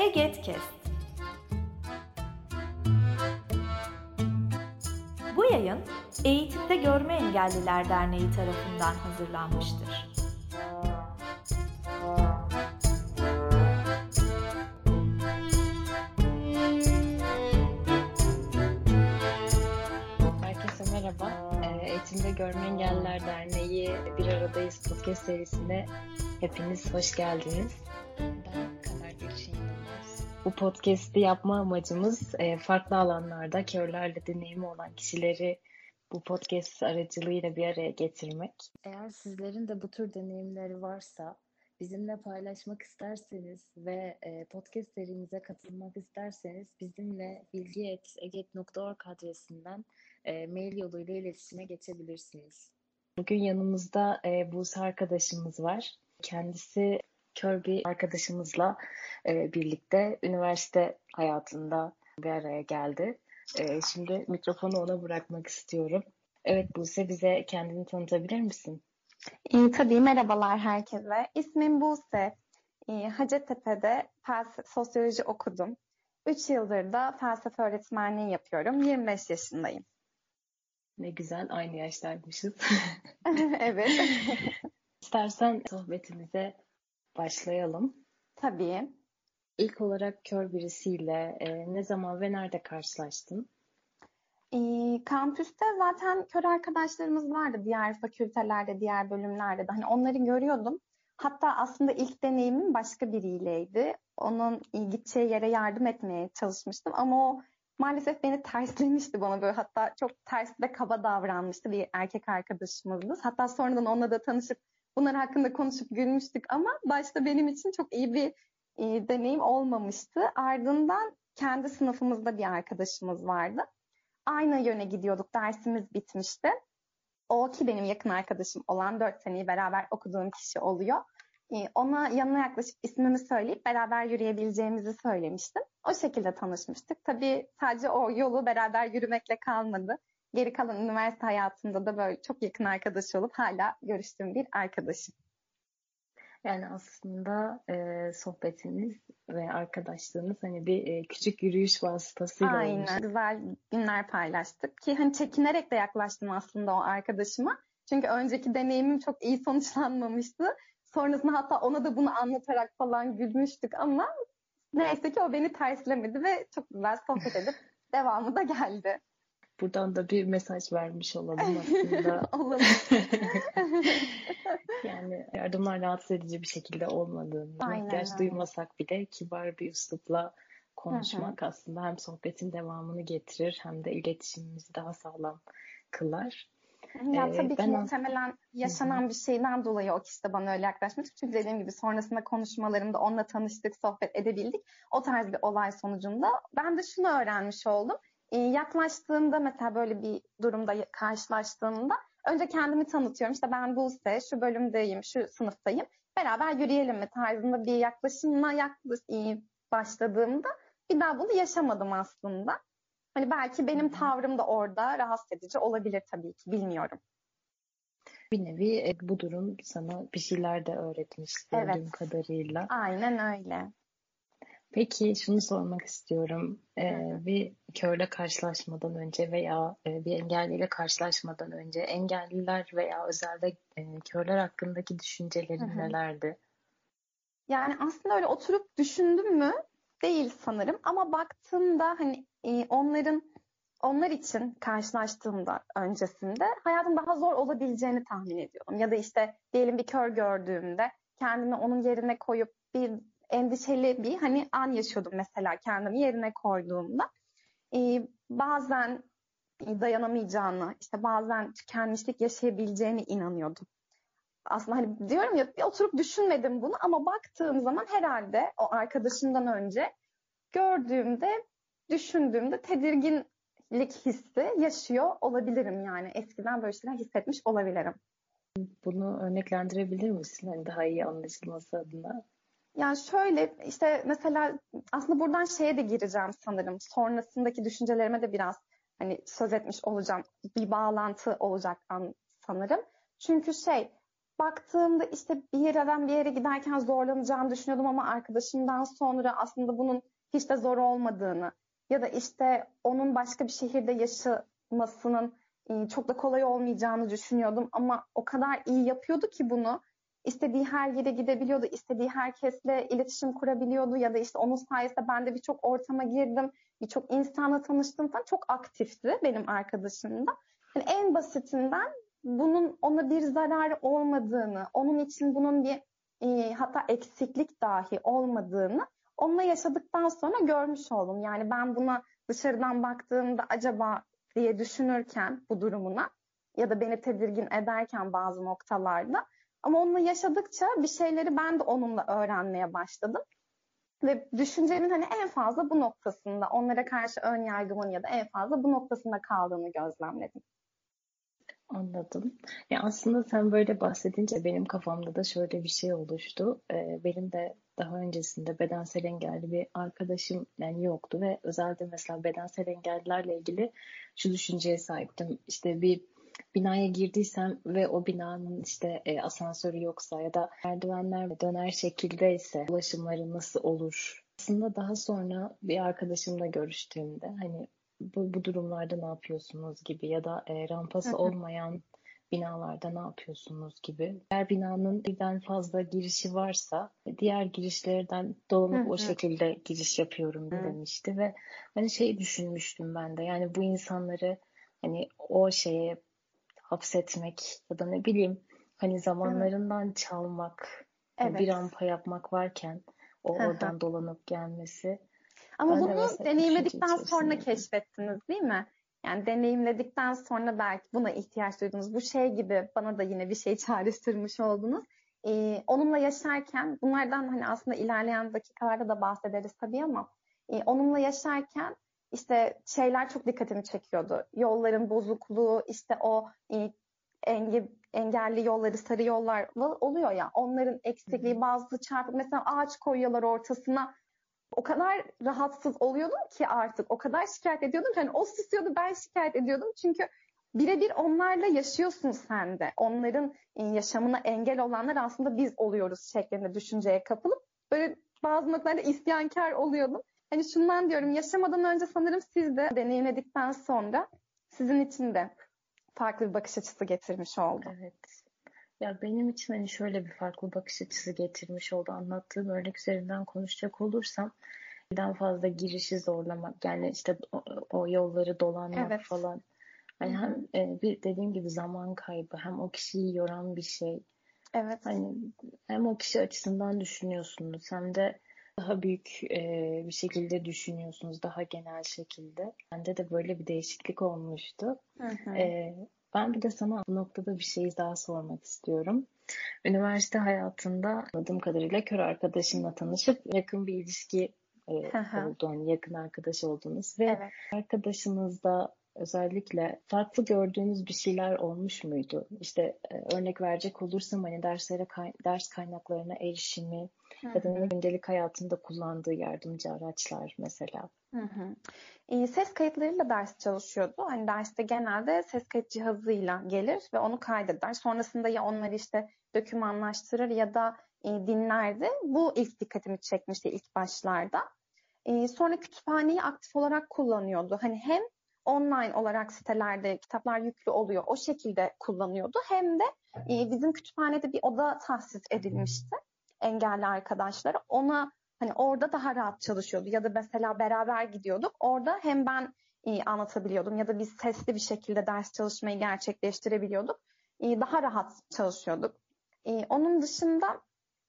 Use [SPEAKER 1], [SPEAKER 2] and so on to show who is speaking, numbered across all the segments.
[SPEAKER 1] Egetkest. Bu yayın Eğitimde Görme Engelliler Derneği tarafından hazırlanmıştır.
[SPEAKER 2] Herkese merhaba. Ee, Eğitimde Görme Engelliler Derneği Bir Aradayız podcast serisine hepiniz hoş geldiniz. Podcast'i yapma amacımız e, farklı alanlarda körlerle deneyimi olan kişileri bu podcast aracılığıyla bir araya getirmek. Eğer sizlerin de bu tür deneyimleri varsa bizimle paylaşmak isterseniz ve e, podcast serimize katılmak isterseniz bizimle bilgi.eget.org adresinden e, mail yoluyla iletişime geçebilirsiniz. Bugün yanımızda e, Buse arkadaşımız var. Kendisi kör bir arkadaşımızla e, birlikte üniversite hayatında bir araya geldi. E, şimdi mikrofonu ona bırakmak istiyorum. Evet Buse bize kendini tanıtabilir misin?
[SPEAKER 3] E, tabii merhabalar herkese. İsmim Buse. E, Hacettepe'de felsefe, sosyoloji okudum. 3 yıldır da felsefe öğretmenliği yapıyorum. 25 yaşındayım.
[SPEAKER 2] Ne güzel aynı yaştaymışız.
[SPEAKER 3] evet.
[SPEAKER 2] İstersen sohbetimize başlayalım.
[SPEAKER 3] Tabii.
[SPEAKER 2] İlk olarak kör birisiyle e, ne zaman ve nerede karşılaştın?
[SPEAKER 3] E, kampüste zaten kör arkadaşlarımız vardı diğer fakültelerde, diğer bölümlerde de. Hani onları görüyordum. Hatta aslında ilk deneyimim başka biriyleydi. Onun gideceği yere yardım etmeye çalışmıştım ama o maalesef beni terslemişti bana böyle hatta çok ters ve kaba davranmıştı bir erkek arkadaşımızdı. Hatta sonradan onunla da tanışıp bunlar hakkında konuşup gülmüştük ama başta benim için çok iyi bir e, deneyim olmamıştı. Ardından kendi sınıfımızda bir arkadaşımız vardı. Aynı yöne gidiyorduk. Dersimiz bitmişti. O ki benim yakın arkadaşım olan dört seneyi beraber okuduğum kişi oluyor. Ee, ona yanına yaklaşıp ismimi söyleyip beraber yürüyebileceğimizi söylemiştim. O şekilde tanışmıştık. Tabii sadece o yolu beraber yürümekle kalmadı. Geri kalan üniversite hayatımda da böyle çok yakın arkadaş olup hala görüştüğüm bir arkadaşım.
[SPEAKER 2] Yani aslında e, sohbetiniz ve arkadaşlığınız hani bir e, küçük yürüyüş vasıtasıyla
[SPEAKER 3] Aynen.
[SPEAKER 2] olmuş.
[SPEAKER 3] Güzel günler paylaştık ki hani çekinerek de yaklaştım aslında o arkadaşıma. Çünkü önceki deneyimim çok iyi sonuçlanmamıştı. Sonrasında hatta ona da bunu anlatarak falan gülmüştük ama neyse ki o beni terslemedi ve çok güzel sohbet edip devamı da geldi.
[SPEAKER 2] Buradan da bir mesaj vermiş olalım aslında.
[SPEAKER 3] Olalım.
[SPEAKER 2] yani yardımlar rahatsız edici bir şekilde olmadığını,
[SPEAKER 3] Aynen
[SPEAKER 2] ihtiyaç
[SPEAKER 3] öyle.
[SPEAKER 2] duymasak bile kibar bir üslupla konuşmak aslında hem sohbetin devamını getirir hem de iletişimimizi daha sağlam kılar.
[SPEAKER 3] Ya
[SPEAKER 2] Ee,
[SPEAKER 3] tabii ki
[SPEAKER 2] ben-
[SPEAKER 3] muhtemelen yaşanan bir şeyden dolayı o kişi de bana öyle yaklaşmıştı. Çünkü dediğim gibi sonrasında konuşmalarımda onunla tanıştık, sohbet edebildik. O tarz bir olay sonucunda ben de şunu öğrenmiş oldum. Ee, yaklaştığımda mesela böyle bir durumda karşılaştığımda önce kendimi tanıtıyorum. İşte ben Buse, şu bölümdeyim, şu sınıftayım. Beraber yürüyelim mi tarzında bir yaklaşımla yaklaş e, başladığımda bir daha bunu yaşamadım aslında. Hani belki benim tavrım da orada rahatsız edici olabilir tabii ki bilmiyorum.
[SPEAKER 2] Bir nevi e, bu durum sana bir şeyler de öğretmiş gördüğüm
[SPEAKER 3] Evet.
[SPEAKER 2] kadarıyla.
[SPEAKER 3] Aynen öyle.
[SPEAKER 2] Peki şunu sormak istiyorum. Ee, bir körle karşılaşmadan önce veya e, bir engelliyle karşılaşmadan önce engelliler veya özelde e, körler hakkındaki düşüncelerin nelerdi?
[SPEAKER 3] Yani aslında öyle oturup düşündüm mü? Değil sanırım ama baktığımda hani e, onların onlar için karşılaştığımda öncesinde hayatın daha zor olabileceğini tahmin ediyorum. Ya da işte diyelim bir kör gördüğümde kendimi onun yerine koyup bir endişeli bir hani an yaşıyordum mesela kendimi yerine koyduğumda. E, bazen dayanamayacağını, işte bazen tükenmişlik yaşayabileceğine inanıyordum. Aslında hani diyorum ya bir oturup düşünmedim bunu ama baktığım zaman herhalde o arkadaşımdan önce gördüğümde, düşündüğümde tedirginlik hissi yaşıyor olabilirim yani. Eskiden böyle şeyler hissetmiş olabilirim.
[SPEAKER 2] Bunu örneklendirebilir misin? Hani daha iyi anlaşılması adına.
[SPEAKER 3] Yani şöyle işte mesela aslında buradan şeye de gireceğim sanırım. Sonrasındaki düşüncelerime de biraz hani söz etmiş olacağım. Bir bağlantı olacak an- sanırım. Çünkü şey baktığımda işte bir yerden bir yere giderken zorlanacağını düşünüyordum ama arkadaşımdan sonra aslında bunun hiç de zor olmadığını ya da işte onun başka bir şehirde yaşamasının çok da kolay olmayacağını düşünüyordum ama o kadar iyi yapıyordu ki bunu istediği her yere gidebiliyordu, istediği herkesle iletişim kurabiliyordu ya da işte onun sayesinde ben de birçok ortama girdim, birçok insanla tanıştım falan çok aktifti benim arkadaşım da. Yani en basitinden bunun ona bir zararı olmadığını, onun için bunun bir e, hatta eksiklik dahi olmadığını onunla yaşadıktan sonra görmüş oldum. Yani ben buna dışarıdan baktığımda acaba diye düşünürken bu durumuna ya da beni tedirgin ederken bazı noktalarda ama onunla yaşadıkça bir şeyleri ben de onunla öğrenmeye başladım. Ve düşüncemin hani en fazla bu noktasında, onlara karşı ön yargımın ya da en fazla bu noktasında kaldığını gözlemledim.
[SPEAKER 2] Anladım. Ya aslında sen böyle bahsedince benim kafamda da şöyle bir şey oluştu. Ee, benim de daha öncesinde bedensel engelli bir arkadaşım yani yoktu ve özellikle mesela bedensel engellilerle ilgili şu düşünceye sahiptim. İşte bir binaya girdiysem ve o binanın işte e, asansörü yoksa ya da merdivenler döner şekildeyse ulaşımları nasıl olur? Aslında daha sonra bir arkadaşımla görüştüğümde hani bu, bu durumlarda ne yapıyorsunuz? gibi ya da e, rampası olmayan binalarda ne yapıyorsunuz? gibi. Eğer binanın birden fazla girişi varsa diğer girişlerden dolanıp o şekilde giriş yapıyorum demişti ve hani şey düşünmüştüm ben de yani bu insanları hani o şeye hapsetmek ya da ne bileyim hani zamanlarından evet. çalmak evet. bir rampa yapmak varken o oradan dolanıp gelmesi.
[SPEAKER 3] Ama ben bunu de deneyimledikten sonra keşfettiniz değil mi? Yani deneyimledikten sonra belki buna ihtiyaç duydunuz. Bu şey gibi bana da yine bir şey çağrıştırmış oldunuz. Ee, onunla yaşarken bunlardan hani aslında ilerleyen dakikalarda da bahsederiz tabii ama e, onunla yaşarken işte şeyler çok dikkatimi çekiyordu. Yolların bozukluğu, işte o enge, engelli yolları, sarı yollar oluyor ya. Onların eksikliği, bazı çarpık mesela ağaç koyuyorlar ortasına. O kadar rahatsız oluyordum ki artık. O kadar şikayet ediyordum ki hani o susuyordu ben şikayet ediyordum. Çünkü birebir onlarla yaşıyorsun sen de. Onların e, yaşamına engel olanlar aslında biz oluyoruz şeklinde düşünceye kapılıp böyle bazı noktalarda isyankar oluyordum. Hani şundan diyorum yaşamadan önce sanırım siz de deneyimledikten sonra sizin için de farklı bir bakış açısı getirmiş oldu.
[SPEAKER 2] Evet. Ya benim için hani şöyle bir farklı bakış açısı getirmiş oldu. Anlattığım örnek üzerinden konuşacak olursam birden fazla girişi zorlamak yani işte o, o yolları dolanmak evet. falan. Hani hem e, bir dediğim gibi zaman kaybı hem o kişiyi yoran bir şey.
[SPEAKER 3] Evet.
[SPEAKER 2] Hani hem o kişi açısından düşünüyorsunuz hem de daha büyük e, bir şekilde düşünüyorsunuz, daha genel şekilde. Bende de böyle bir değişiklik olmuştu. Hı hı. E, ben bir de sana bu noktada bir şey daha sormak istiyorum. Üniversite hayatında anladığım kadarıyla kör arkadaşımla tanışıp yakın bir ilişki e, oldu. Hani yakın arkadaş oldunuz ve evet. arkadaşınızda özellikle farklı gördüğünüz bir şeyler olmuş muydu? İşte e, örnek verecek olursam hani derslere kay- ders kaynaklarına erişimi hı hı. ya da gündelik hayatında kullandığı yardımcı araçlar mesela.
[SPEAKER 3] Hı hı. E, ses kayıtlarıyla ders çalışıyordu. Hani derste genelde ses kayıt cihazıyla gelir ve onu kaydeder. Sonrasında ya onları işte dokümanlaştırır ya da e, dinlerdi. Bu ilk dikkatimi çekmişti ilk başlarda. E, sonra kütüphaneyi aktif olarak kullanıyordu. Hani hem online olarak sitelerde kitaplar yüklü oluyor. O şekilde kullanıyordu. Hem de e, bizim kütüphanede bir oda tahsis edilmişti engelli arkadaşlara. Ona hani orada daha rahat çalışıyordu ya da mesela beraber gidiyorduk. Orada hem ben e, anlatabiliyordum ya da biz sesli bir şekilde ders çalışmayı gerçekleştirebiliyorduk. E, daha rahat çalışıyorduk. E, onun dışında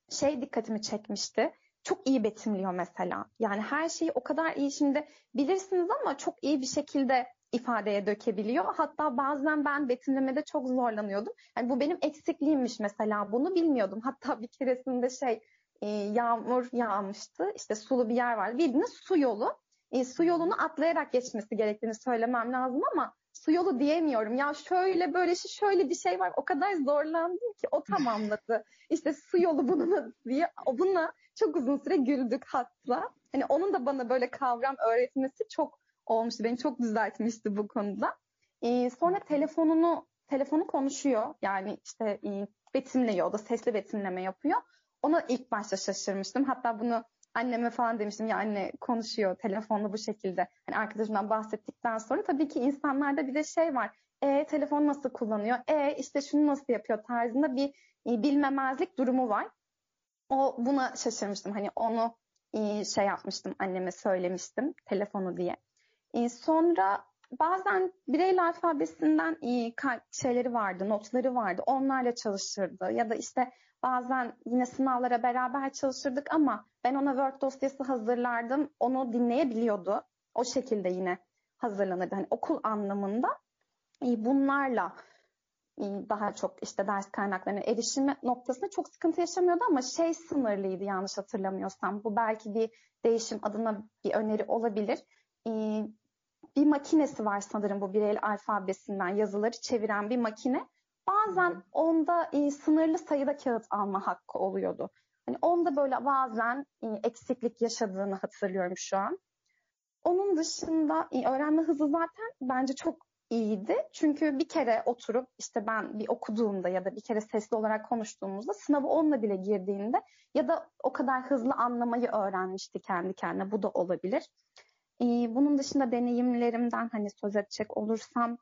[SPEAKER 3] şey dikkatimi çekmişti çok iyi betimliyor mesela. Yani her şeyi o kadar iyi şimdi bilirsiniz ama çok iyi bir şekilde ifadeye dökebiliyor. Hatta bazen ben betimlemede çok zorlanıyordum. Yani bu benim eksikliğimmiş mesela. Bunu bilmiyordum. Hatta bir keresinde şey e, yağmur yağmıştı. İşte sulu bir yer vardı. Bildiğiniz su yolu. E, su yolunu atlayarak geçmesi gerektiğini söylemem lazım ama su yolu diyemiyorum. Ya şöyle böyle şey, şöyle bir şey var. O kadar zorlandım ki o tamamladı. İşte su yolu bunun diye o buna çok uzun süre güldük hatta. Hani onun da bana böyle kavram öğretmesi çok olmuştu. Beni çok düzeltmişti bu konuda. Ee, sonra telefonunu telefonu konuşuyor. Yani işte e, betimliyor. O da sesli betimleme yapıyor. Ona ilk başta şaşırmıştım. Hatta bunu anneme falan demiştim ya anne konuşuyor telefonla bu şekilde. Hani arkadaşımdan bahsettikten sonra tabii ki insanlarda bir de şey var. E telefon nasıl kullanıyor? E işte şunu nasıl yapıyor tarzında bir e, bilmemezlik durumu var. O buna şaşırmıştım. Hani onu e, şey yapmıştım anneme söylemiştim telefonu diye. E, sonra bazen Braille alfabesinden e, şeyleri vardı, notları vardı. Onlarla çalışırdı. Ya da işte bazen yine sınavlara beraber çalışırdık ama ben ona Word dosyası hazırlardım. Onu dinleyebiliyordu. O şekilde yine hazırlanırdı. Hani okul anlamında e, bunlarla e, daha çok işte ders kaynaklarına erişimi noktasında çok sıkıntı yaşamıyordu ama şey sınırlıydı yanlış hatırlamıyorsam. Bu belki bir değişim adına bir öneri olabilir. Bir makinesi var sanırım bu Birel alfabesinden yazıları çeviren bir makine. Bazen onda e, sınırlı sayıda kağıt alma hakkı oluyordu. Hani onda böyle bazen e, eksiklik yaşadığını hatırlıyorum şu an. Onun dışında e, öğrenme hızı zaten bence çok iyiydi. Çünkü bir kere oturup işte ben bir okuduğumda ya da bir kere sesli olarak konuştuğumuzda sınavı onunla bile girdiğinde ya da o kadar hızlı anlamayı öğrenmişti kendi kendine. Bu da olabilir. Ee, bunun dışında deneyimlerimden hani söz edecek olursam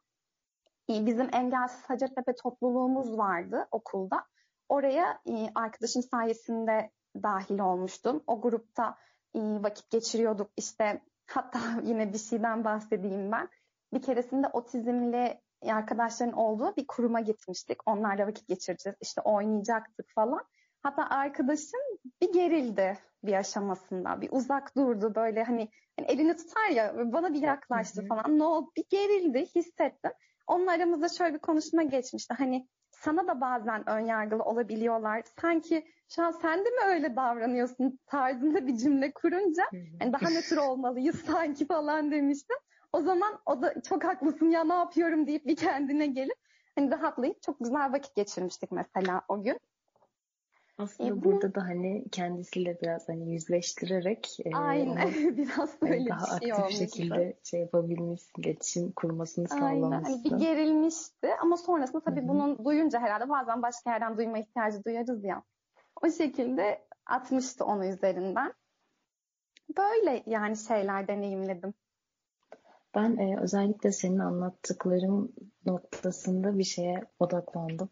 [SPEAKER 3] e, bizim engelsiz Hacettepe topluluğumuz vardı okulda. Oraya e, arkadaşım sayesinde dahil olmuştum. O grupta e, vakit geçiriyorduk. İşte hatta yine bir şeyden bahsedeyim ben. Bir keresinde otizmli arkadaşların olduğu bir kuruma gitmiştik. Onlarla vakit geçireceğiz. İşte oynayacaktık falan. Hatta arkadaşım bir gerildi bir aşamasında. Bir uzak durdu böyle hani, hani elini tutar ya bana bir yaklaştı falan. Ne oldu? Bir gerildi hissettim. Onun aramızda şöyle bir konuşma geçmişti. Hani sana da bazen ön yargılı olabiliyorlar. Sanki şu an sen de mi öyle davranıyorsun tarzında bir cümle kurunca hani daha nötr olmalıyız sanki falan demiştim. O zaman o da çok haklısın ya ne yapıyorum deyip bir kendine gelip hani rahatlayıp çok güzel vakit geçirmiştik mesela o gün.
[SPEAKER 2] Aslında e, burada da hani kendisiyle biraz hani yüzleştirerek
[SPEAKER 3] e, Aynen biraz böyle
[SPEAKER 2] hani daha
[SPEAKER 3] bir şey
[SPEAKER 2] aktif şekilde şey yapabilmişsin, iletişim kurmasını sağlamışsın. Aynen
[SPEAKER 3] hani bir gerilmişti ama sonrasında tabii Hı-hı. bunun duyunca herhalde bazen başka yerden duyma ihtiyacı duyarız ya. O şekilde atmıştı onu üzerinden. Böyle yani şeyler deneyimledim.
[SPEAKER 2] Ben e, özellikle senin anlattıkların noktasında bir şeye odaklandım.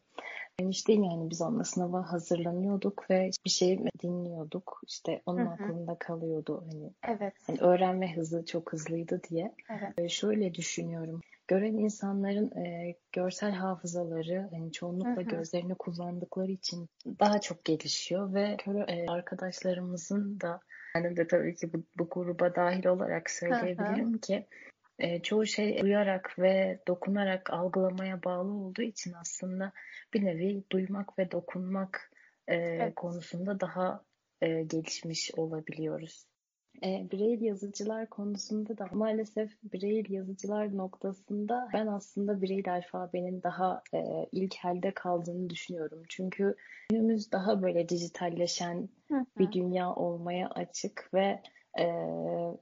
[SPEAKER 2] Demiştin yani biz onunla sınava hazırlanıyorduk ve bir şey dinliyorduk. İşte onun Hı-hı. aklında kalıyordu. Hani,
[SPEAKER 3] evet.
[SPEAKER 2] hani öğrenme hızı çok hızlıydı diye.
[SPEAKER 3] Evet.
[SPEAKER 2] Ee, şöyle düşünüyorum. Gören insanların e, görsel hafızaları hani çoğunlukla Hı-hı. gözlerini kullandıkları için daha çok gelişiyor ve e, arkadaşlarımızın da yani de tabii ki bu, bu gruba dahil olarak söyleyebilirim Hı-hı. ki e, çoğu şey duyarak ve dokunarak algılamaya bağlı olduğu için aslında bir nevi duymak ve dokunmak e, evet. konusunda daha e, gelişmiş olabiliyoruz. E, Braille yazıcılar konusunda da maalesef Braille yazıcılar noktasında ben aslında Braille alfabenin daha e, ilk elde kaldığını düşünüyorum. Çünkü günümüz daha böyle dijitalleşen bir dünya olmaya açık ve e,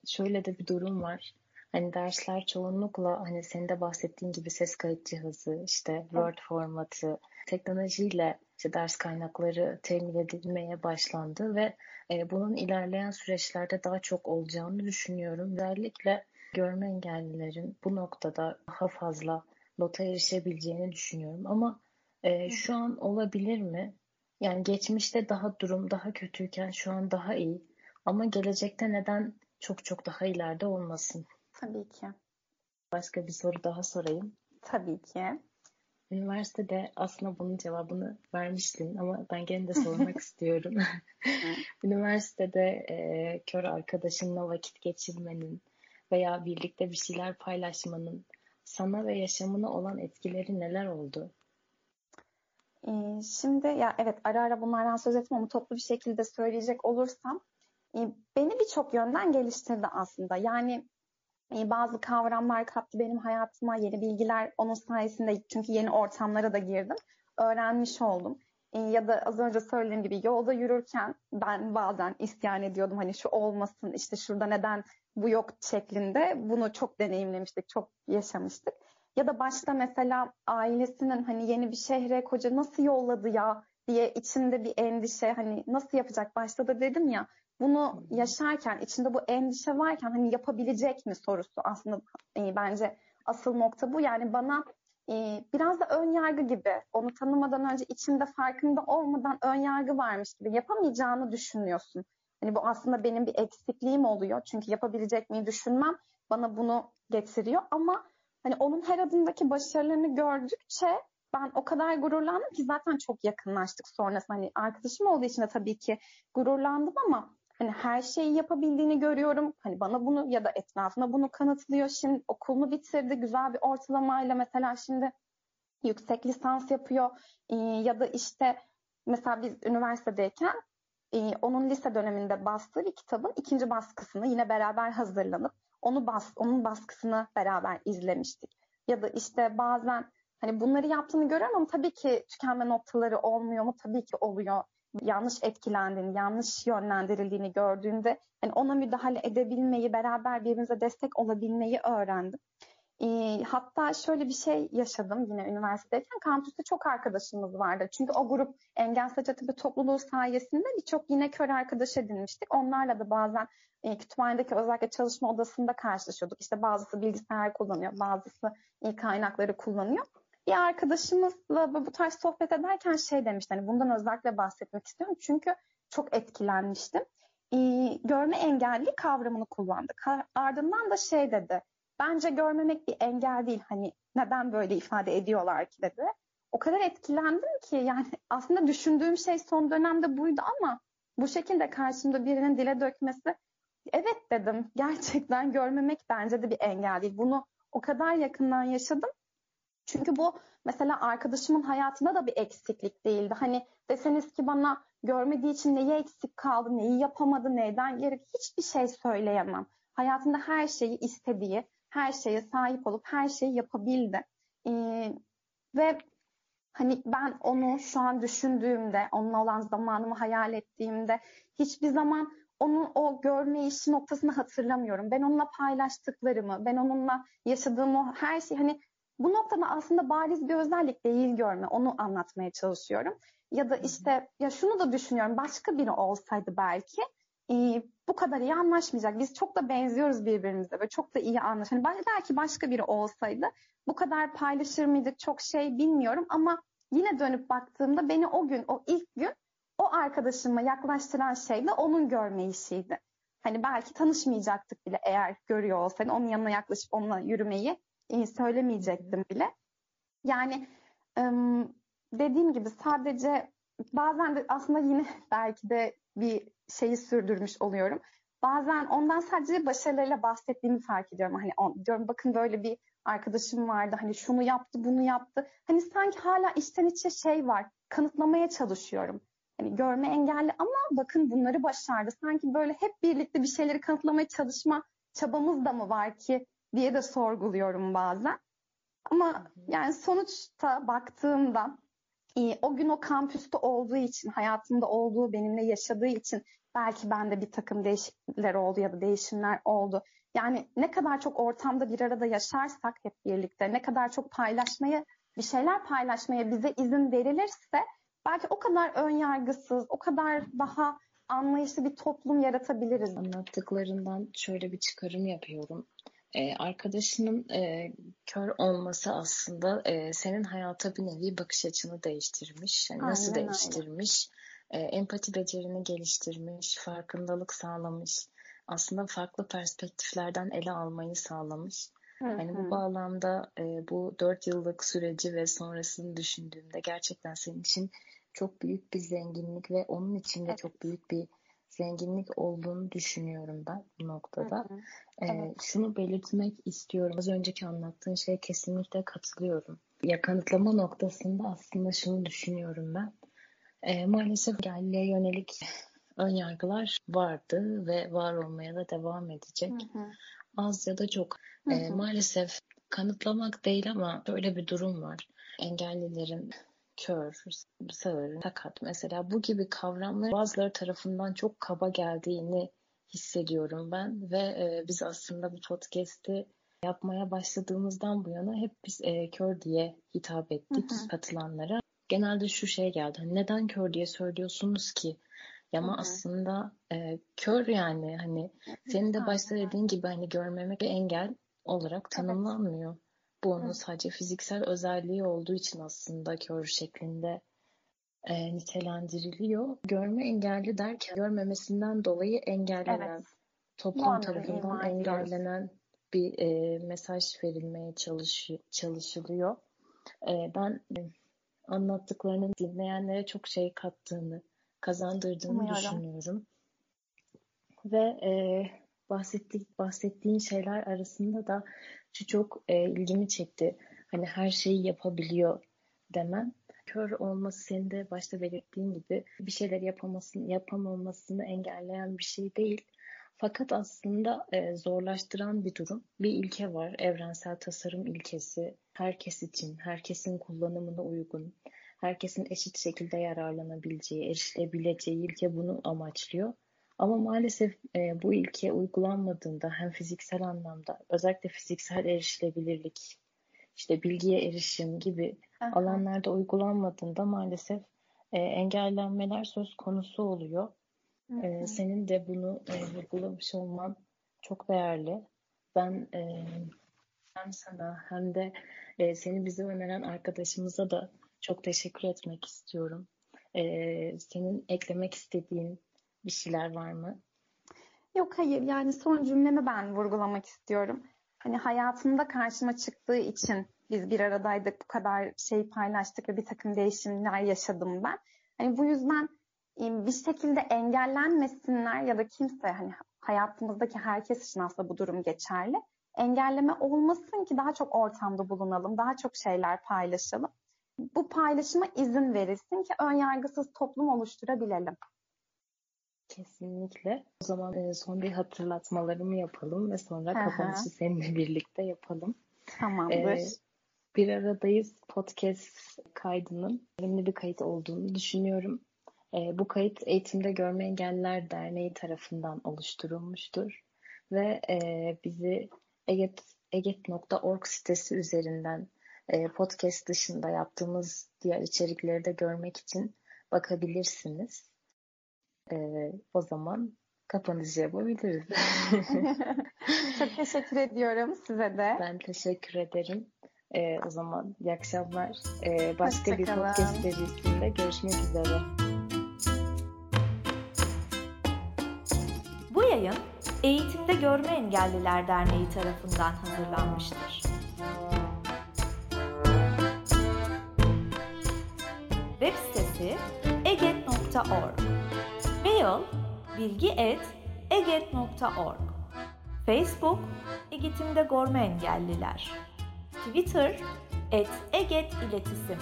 [SPEAKER 2] şöyle de bir durum var Hani dersler çoğunlukla hani senin de bahsettiğin gibi ses kayıt cihazı, işte Word formatı, teknolojiyle işte ders kaynakları temin edilmeye başlandı ve e, bunun ilerleyen süreçlerde daha çok olacağını düşünüyorum. Özellikle görme engellilerin bu noktada daha fazla nota erişebileceğini düşünüyorum. Ama e, şu an olabilir mi? Yani geçmişte daha durum daha kötüyken şu an daha iyi. Ama gelecekte neden çok çok daha ileride olmasın?
[SPEAKER 3] Tabii ki.
[SPEAKER 2] Başka bir soru daha sorayım.
[SPEAKER 3] Tabii ki.
[SPEAKER 2] Üniversitede aslında bunun cevabını vermiştin ama ben gene de sormak istiyorum. Üniversitede e, kör arkadaşınla vakit geçirmenin veya birlikte bir şeyler paylaşmanın sana ve yaşamına olan etkileri neler oldu?
[SPEAKER 3] Ee, şimdi ya evet ara ara bunlardan söz etmem ama toplu bir şekilde söyleyecek olursam e, beni birçok yönden geliştirdi aslında. Yani bazı kavramlar kattı benim hayatıma, yeni bilgiler onun sayesinde çünkü yeni ortamlara da girdim. Öğrenmiş oldum. Ee, ya da az önce söylediğim gibi yolda yürürken ben bazen isyan ediyordum hani şu olmasın işte şurada neden bu yok şeklinde bunu çok deneyimlemiştik, çok yaşamıştık. Ya da başta mesela ailesinin hani yeni bir şehre koca nasıl yolladı ya diye içinde bir endişe hani nasıl yapacak başta da dedim ya bunu yaşarken içinde bu endişe varken hani yapabilecek mi sorusu aslında e, bence asıl nokta bu. Yani bana e, biraz da ön yargı gibi onu tanımadan önce içinde farkında olmadan ön yargı varmış gibi yapamayacağını düşünüyorsun. Hani bu aslında benim bir eksikliğim oluyor. Çünkü yapabilecek miyim düşünmem bana bunu getiriyor ama hani onun her adımdaki başarılarını gördükçe ben o kadar gururlandım ki zaten çok yakınlaştık sonrasında. Hani arkadaşım olduğu için de tabii ki gururlandım ama hani her şeyi yapabildiğini görüyorum. Hani bana bunu ya da etrafına bunu kanıtlıyor. Şimdi okulunu bitirdi. Güzel bir ortalamayla mesela şimdi yüksek lisans yapıyor. Ee, ya da işte mesela biz üniversitedeyken e, onun lise döneminde bastığı bir kitabın ikinci baskısını yine beraber hazırlanıp onu bas, onun baskısını beraber izlemiştik. Ya da işte bazen hani bunları yaptığını görüyorum ama tabii ki tükenme noktaları olmuyor mu? Tabii ki oluyor yanlış etkilendiğini, yanlış yönlendirildiğini gördüğünde yani ona müdahale edebilmeyi, beraber birbirimize destek olabilmeyi öğrendim. E, hatta şöyle bir şey yaşadım yine üniversitedeyken. Kampüste çok arkadaşımız vardı. Çünkü o grup Engel Saçatibi topluluğu sayesinde birçok yine kör arkadaş edinmiştik. Onlarla da bazen e, kütüphanedeki özellikle çalışma odasında karşılaşıyorduk. İşte bazısı bilgisayar kullanıyor, bazısı e, kaynakları kullanıyor bir arkadaşımızla bu tarz sohbet ederken şey demişti. Hani bundan özellikle bahsetmek istiyorum. Çünkü çok etkilenmiştim. Ee, görme engelli kavramını kullandık. Ardından da şey dedi. Bence görmemek bir engel değil. Hani neden böyle ifade ediyorlar ki dedi. O kadar etkilendim ki yani aslında düşündüğüm şey son dönemde buydu ama bu şekilde karşımda birinin dile dökmesi evet dedim. Gerçekten görmemek bence de bir engel değil. Bunu o kadar yakından yaşadım çünkü bu mesela arkadaşımın hayatında da bir eksiklik değildi. Hani deseniz ki bana görmediği için neyi eksik kaldı, neyi yapamadı, neyden gerek hiçbir şey söyleyemem. Hayatında her şeyi istediği, her şeye sahip olup her şeyi yapabildi. Ee, ve hani ben onu şu an düşündüğümde, onunla olan zamanımı hayal ettiğimde hiçbir zaman onun o görme işi noktasını hatırlamıyorum. Ben onunla paylaştıklarımı, ben onunla yaşadığım o her şey hani bu noktada aslında bariz bir özellik değil görme. Onu anlatmaya çalışıyorum. Ya da işte ya şunu da düşünüyorum. Başka biri olsaydı belki e, bu kadar iyi anlaşmayacak. Biz çok da benziyoruz birbirimize ve çok da iyi anlaş. Hani belki başka biri olsaydı bu kadar paylaşır mıydık çok şey bilmiyorum ama yine dönüp baktığımda beni o gün, o ilk gün o arkadaşıma yaklaştıran şey de onun görme işiydi. Hani belki tanışmayacaktık bile eğer görüyor olsaydı onun yanına yaklaşıp onunla yürümeyi e, söylemeyecektim bile. Yani dediğim gibi sadece bazen de aslında yine belki de bir şeyi sürdürmüş oluyorum. Bazen ondan sadece başarılarıyla bahsettiğimi fark ediyorum. Hani diyorum bakın böyle bir arkadaşım vardı. Hani şunu yaptı, bunu yaptı. Hani sanki hala içten içe şey var. Kanıtlamaya çalışıyorum. Hani görme engelli ama bakın bunları başardı. Sanki böyle hep birlikte bir şeyleri kanıtlamaya çalışma çabamız da mı var ki diye de sorguluyorum bazen. Ama yani sonuçta baktığımda e, o gün o kampüste olduğu için, hayatımda olduğu, benimle yaşadığı için belki bende bir takım değişiklikler oldu ya da değişimler oldu. Yani ne kadar çok ortamda bir arada yaşarsak hep birlikte, ne kadar çok paylaşmaya, bir şeyler paylaşmaya bize izin verilirse belki o kadar ön yargısız, o kadar daha anlayışlı bir toplum yaratabiliriz.
[SPEAKER 2] Anlattıklarından şöyle bir çıkarım yapıyorum. Ee, arkadaşının e, kör olması aslında e, senin hayata bir nevi bakış açını değiştirmiş. Yani nasıl Aynen değiştirmiş? E, empati becerini geliştirmiş, farkındalık sağlamış. Aslında farklı perspektiflerden ele almayı sağlamış. Yani bu bağlamda e, bu dört yıllık süreci ve sonrasını düşündüğümde gerçekten senin için çok büyük bir zenginlik ve onun için de evet. çok büyük bir zenginlik olduğunu düşünüyorum ben bu noktada. Hı hı. Ee, evet. Şunu belirtmek istiyorum. Az önceki anlattığın şeye kesinlikle katılıyorum. Ya kanıtlama noktasında aslında şunu düşünüyorum ben. Ee, maalesef engelliye yönelik ön yargılar vardı ve var olmaya da devam edecek. Hı hı. Az ya da çok. Hı hı. Ee, maalesef kanıtlamak değil ama böyle bir durum var. Engellilerin kör, sağır, sakat mesela bu gibi kavramlar bazıları tarafından çok kaba geldiğini hissediyorum ben ve e, biz aslında bu podcast'i yapmaya başladığımızdan bu yana hep biz e, kör diye hitap ettik hı hı. katılanlara. Genelde şu şey geldi. Hani neden kör diye söylüyorsunuz ki? Ama hı hı. aslında e, kör yani hani senin de başta dediğin gibi hani görmemek bir engel olarak tanımlanmıyor. Evet. Bu onun sadece fiziksel özelliği olduğu için aslında kör şeklinde e, nitelendiriliyor. Görme engelli derken görmemesinden dolayı engellenen, evet. toplum tarafından engellenen bir e, mesaj verilmeye çalış, çalışılıyor. E, ben e, anlattıklarının dinleyenlere çok şey kattığını, kazandırdığını Umuyorum. düşünüyorum. Ve e, bahsettik, bahsettiğin şeyler arasında da şu çok e, ilgimi çekti. Hani her şeyi yapabiliyor demen. Kör olması senin de başta belirttiğin gibi bir şeyler yapamasını, yapamamasını engelleyen bir şey değil. Fakat aslında e, zorlaştıran bir durum. Bir ilke var, evrensel tasarım ilkesi. Herkes için, herkesin kullanımına uygun, herkesin eşit şekilde yararlanabileceği, erişilebileceği ilke bunu amaçlıyor. Ama maalesef e, bu ilke uygulanmadığında hem fiziksel anlamda özellikle fiziksel erişilebilirlik, işte bilgiye erişim gibi Aha. alanlarda uygulanmadığında maalesef e, engellenmeler söz konusu oluyor. E, senin de bunu e, vurgulamış olman çok değerli. Ben e, hem sana hem de e, seni bize öneren arkadaşımıza da çok teşekkür etmek istiyorum. E, senin eklemek istediğin bir şeyler var mı?
[SPEAKER 3] Yok hayır yani son cümlemi ben vurgulamak istiyorum. Hani hayatımda karşıma çıktığı için biz bir aradaydık bu kadar şey paylaştık ve bir takım değişimler yaşadım ben. Hani bu yüzden bir şekilde engellenmesinler ya da kimse hani hayatımızdaki herkes için aslında bu durum geçerli. Engelleme olmasın ki daha çok ortamda bulunalım, daha çok şeyler paylaşalım. Bu paylaşıma izin verilsin ki ön yargısız toplum oluşturabilelim.
[SPEAKER 2] Kesinlikle. O zaman e, son bir hatırlatmalarımı yapalım ve sonra Aha. kapanışı seninle birlikte yapalım.
[SPEAKER 3] Tamamdır. Ee,
[SPEAKER 2] bir aradayız podcast kaydının önemli bir kayıt olduğunu düşünüyorum. E, bu kayıt Eğitimde Görme Engelliler Derneği tarafından oluşturulmuştur ve e, bizi eget, eget.org sitesi üzerinden e, podcast dışında yaptığımız diğer içerikleri de görmek için bakabilirsiniz. E, o zaman kapanışı yapabiliriz.
[SPEAKER 3] Çok teşekkür ediyorum size de.
[SPEAKER 2] Ben teşekkür ederim. E, o zaman iyi akşamlar. E, başka bir podcast serisinde görüşmek üzere.
[SPEAKER 1] Bu yayın Eğitimde Görme Engelliler Derneği tarafından hazırlanmıştır. Web sitesi eget.org Mail bilgi.eget.org Facebook Eğitimde Görme Engelliler. Twitter et Eget İletisim.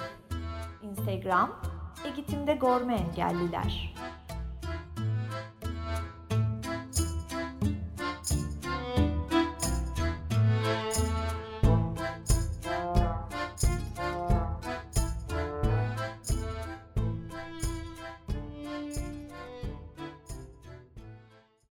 [SPEAKER 1] Instagram Eğitimde Görme Engelliler